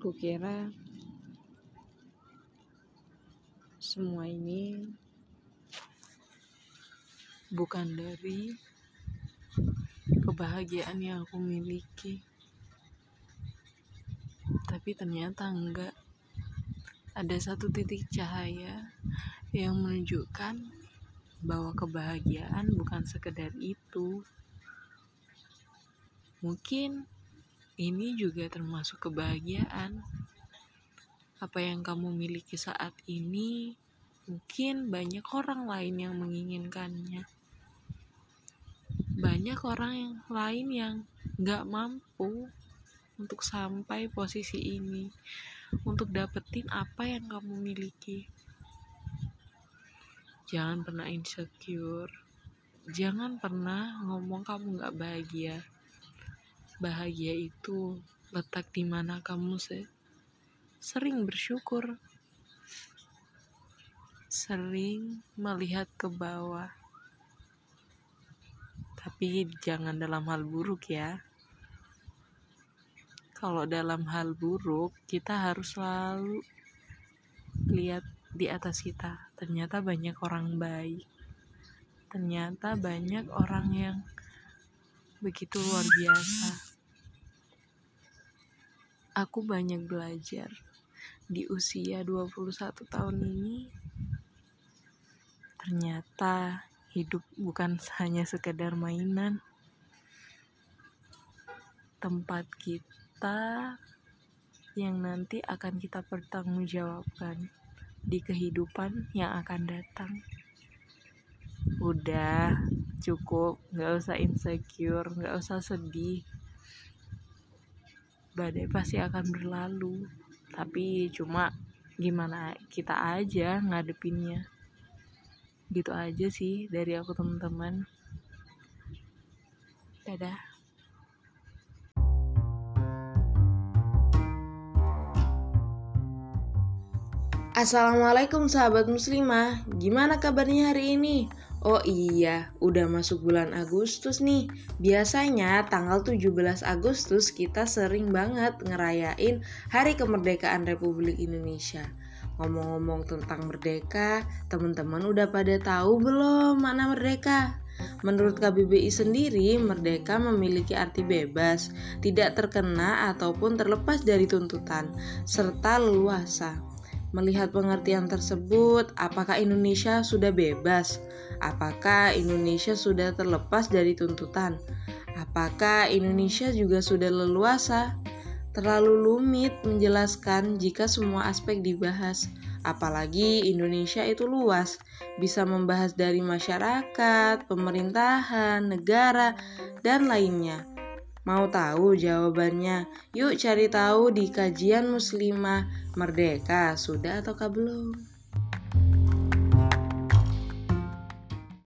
Kukira semua ini bukan dari kebahagiaan yang aku miliki. Tapi ternyata enggak. Ada satu titik cahaya yang menunjukkan bahwa kebahagiaan bukan sekedar itu. Mungkin ini juga termasuk kebahagiaan. Apa yang kamu miliki saat ini, mungkin banyak orang lain yang menginginkannya. Banyak orang yang lain yang gak mampu untuk sampai posisi ini, untuk dapetin apa yang kamu miliki. Jangan pernah insecure. Jangan pernah ngomong kamu gak bahagia bahagia itu letak di mana kamu se sering bersyukur, sering melihat ke bawah. Tapi jangan dalam hal buruk ya. Kalau dalam hal buruk, kita harus selalu lihat di atas kita. Ternyata banyak orang baik. Ternyata banyak orang yang begitu luar biasa aku banyak belajar. Di usia 21 tahun ini ternyata hidup bukan hanya sekedar mainan. Tempat kita yang nanti akan kita pertanggungjawabkan di kehidupan yang akan datang. Udah cukup. Nggak usah insecure nggak usah sedih badai pasti akan berlalu. Tapi cuma gimana kita aja ngadepinnya. Gitu aja sih dari aku teman-teman. Dadah. Assalamualaikum sahabat muslimah, gimana kabarnya hari ini? Oh iya, udah masuk bulan Agustus nih. Biasanya tanggal 17 Agustus kita sering banget ngerayain Hari Kemerdekaan Republik Indonesia. Ngomong-ngomong tentang merdeka, teman-teman udah pada tahu belum mana merdeka? Menurut KBBI sendiri, merdeka memiliki arti bebas, tidak terkena ataupun terlepas dari tuntutan, serta leluasa. Melihat pengertian tersebut, apakah Indonesia sudah bebas? Apakah Indonesia sudah terlepas dari tuntutan? Apakah Indonesia juga sudah leluasa? Terlalu rumit menjelaskan jika semua aspek dibahas. Apalagi Indonesia itu luas, bisa membahas dari masyarakat, pemerintahan, negara, dan lainnya. Mau tahu jawabannya? Yuk cari tahu di kajian muslimah Merdeka sudah atau belum?